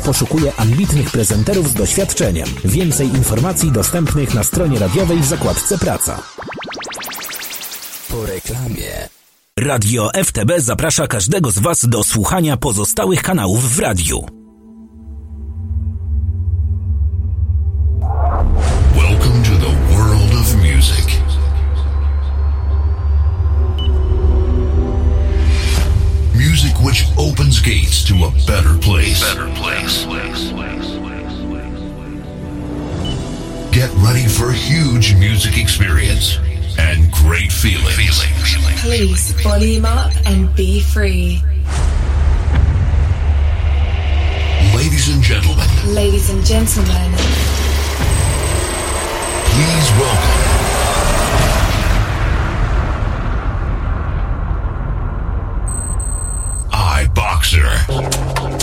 Poszukuje ambitnych prezenterów z doświadczeniem. Więcej informacji dostępnych na stronie radiowej w zakładce Praca. Po reklamie. Radio FTB zaprasza każdego z Was do słuchania pozostałych kanałów w radiu. Which opens gates to a better place. Better place. Get ready for a huge music experience and great feelings. Please volume up and be free. Ladies and gentlemen, Ladies and gentlemen, please welcome Thank you.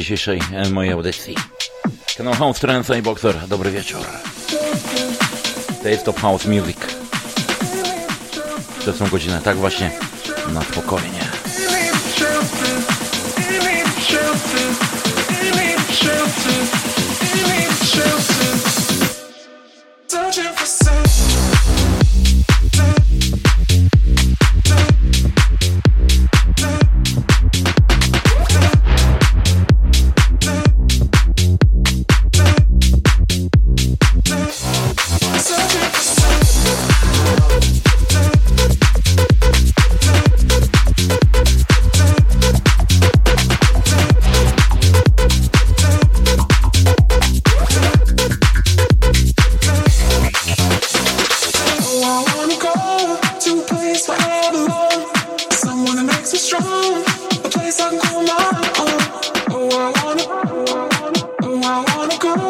Dzisiejszej e, mojej audycji. Kanał House Trends i Boxer. Dobry wieczór. Taste of House Music. Przez tą godzinę, tak właśnie, na spokojnie. go.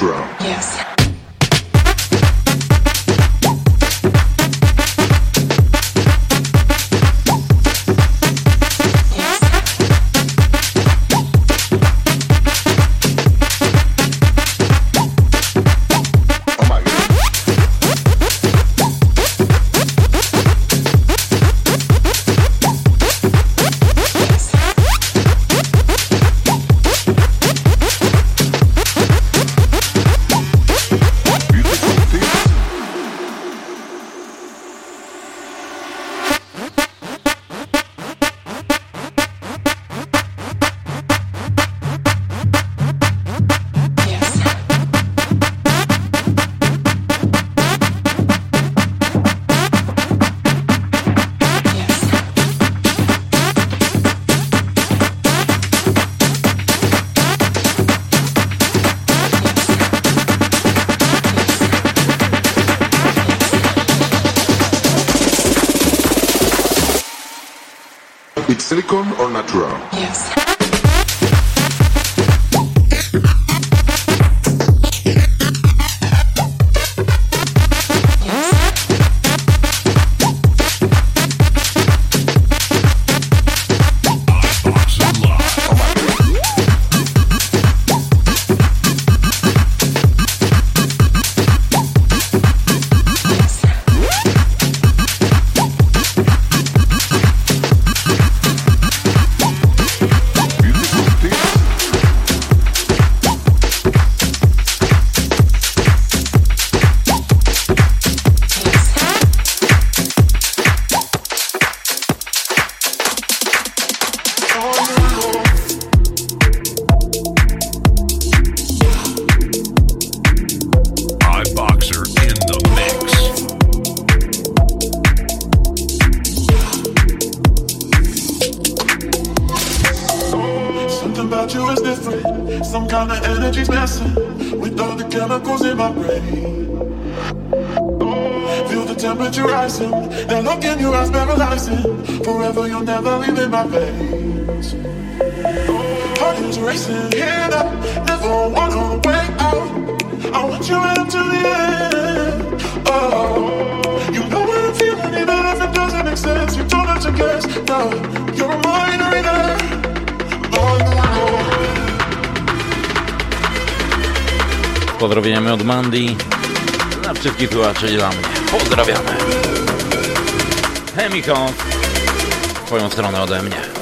Yes. Wszystkich słuchaczy dla mnie. Pozdrawiamy. Chemiko. W twoją stronę ode mnie.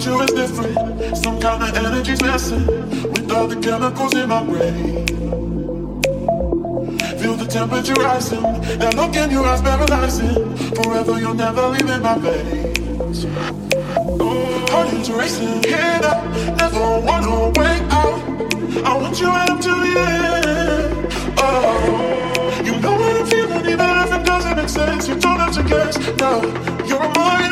About you is different. Some kind of energy's messing with all the chemicals in my brain. Feel the temperature rising. That look in your eyes paralyzing. Forever you'll never leave in my veins. Heart is racing, head up, never wanna wake up. I want you right up to the end. Oh, you know what I'm feeling, even if it doesn't make sense. You don't have to guess. No, you're a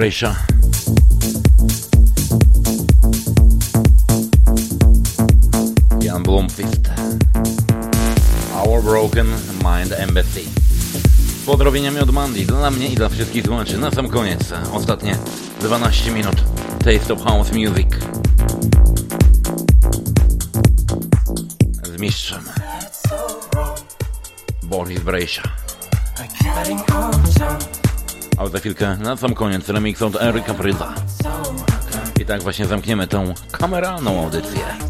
Brejsza. Jan Blomqvist. Our Broken Mind Embassy. Z od Mandy dla mnie i dla wszystkich słuchaczy. Na sam koniec, ostatnie 12 minut Taste of House Music. Z mistrzem. Boris Brejsza. Za chwilkę na sam koniec remix od Eryka Pryza. I tak właśnie zamkniemy tą kameralną audycję.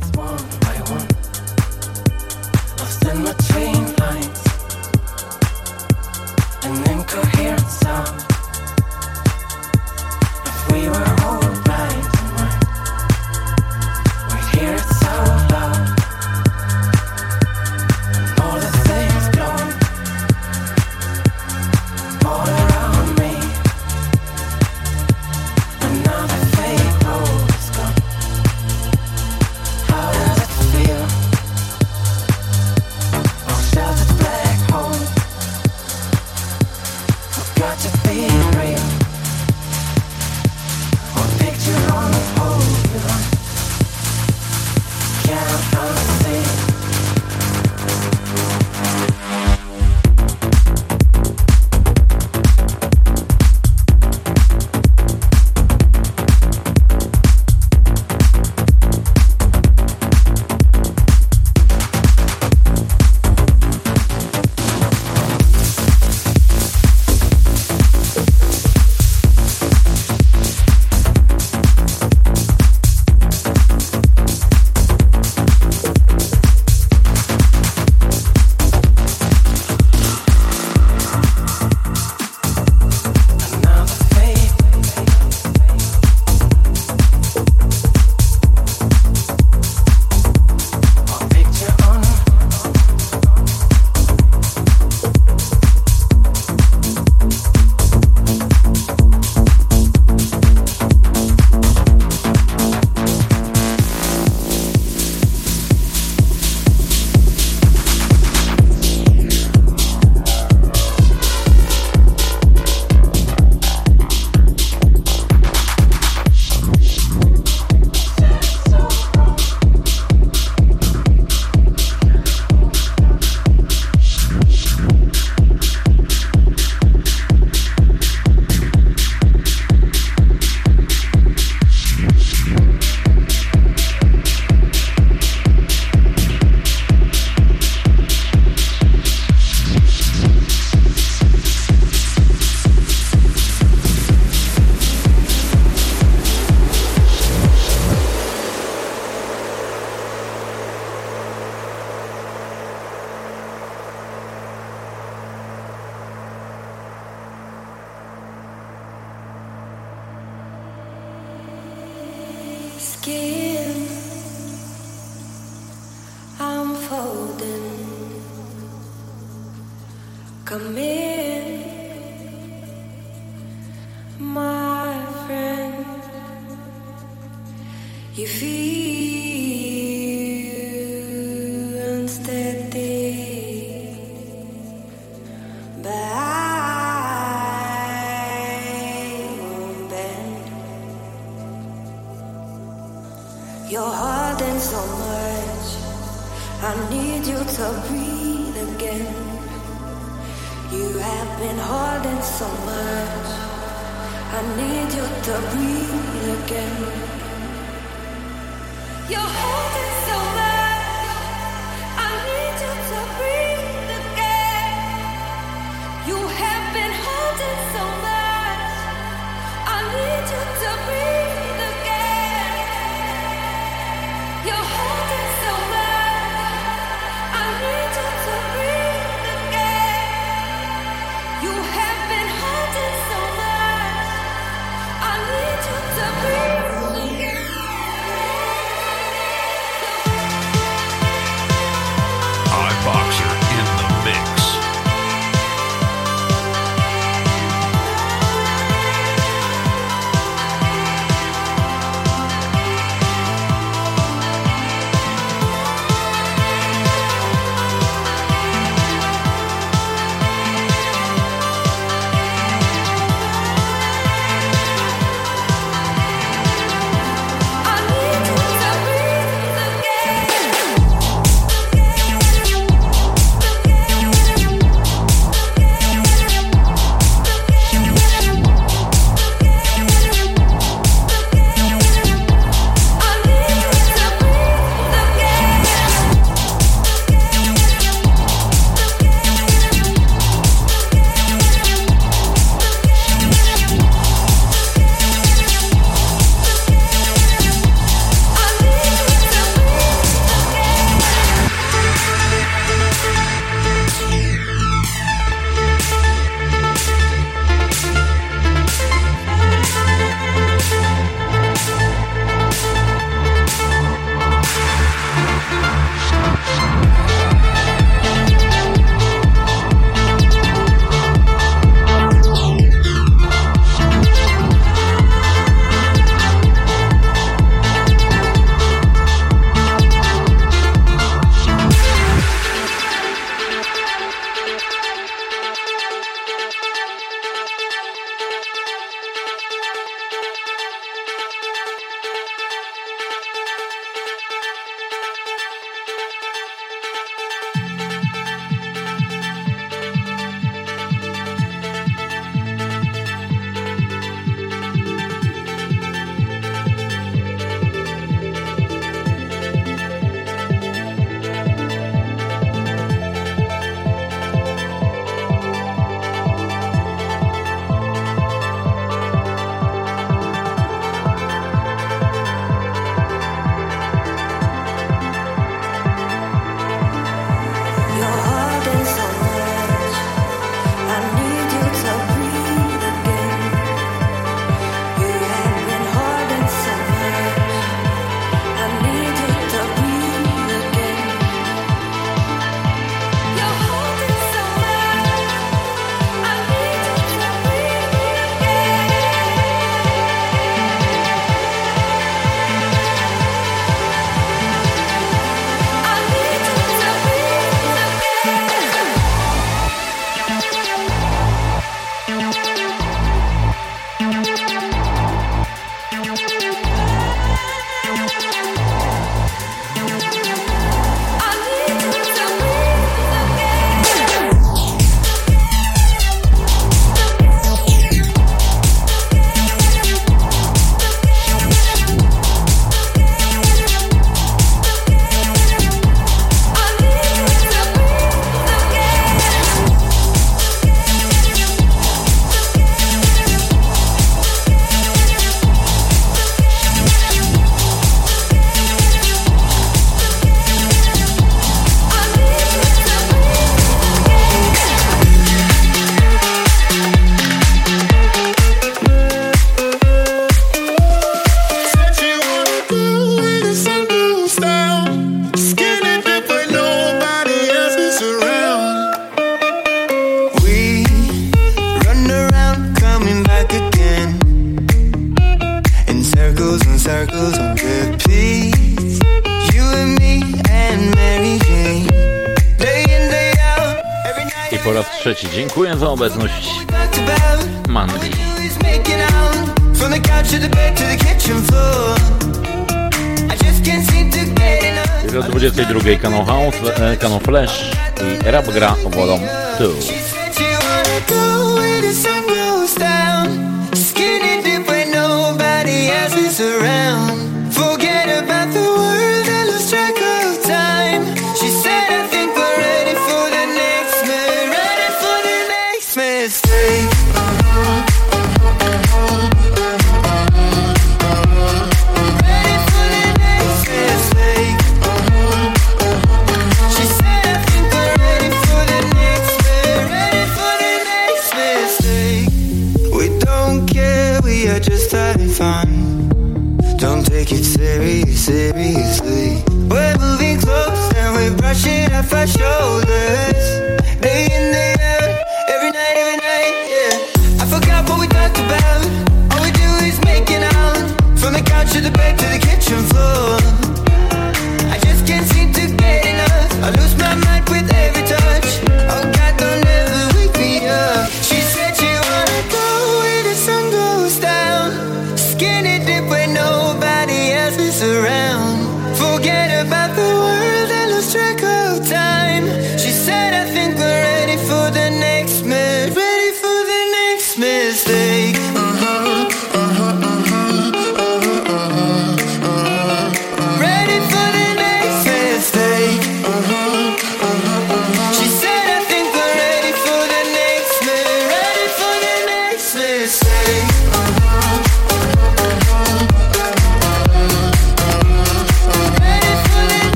Kanał Flash i Rap Gra Volume 2.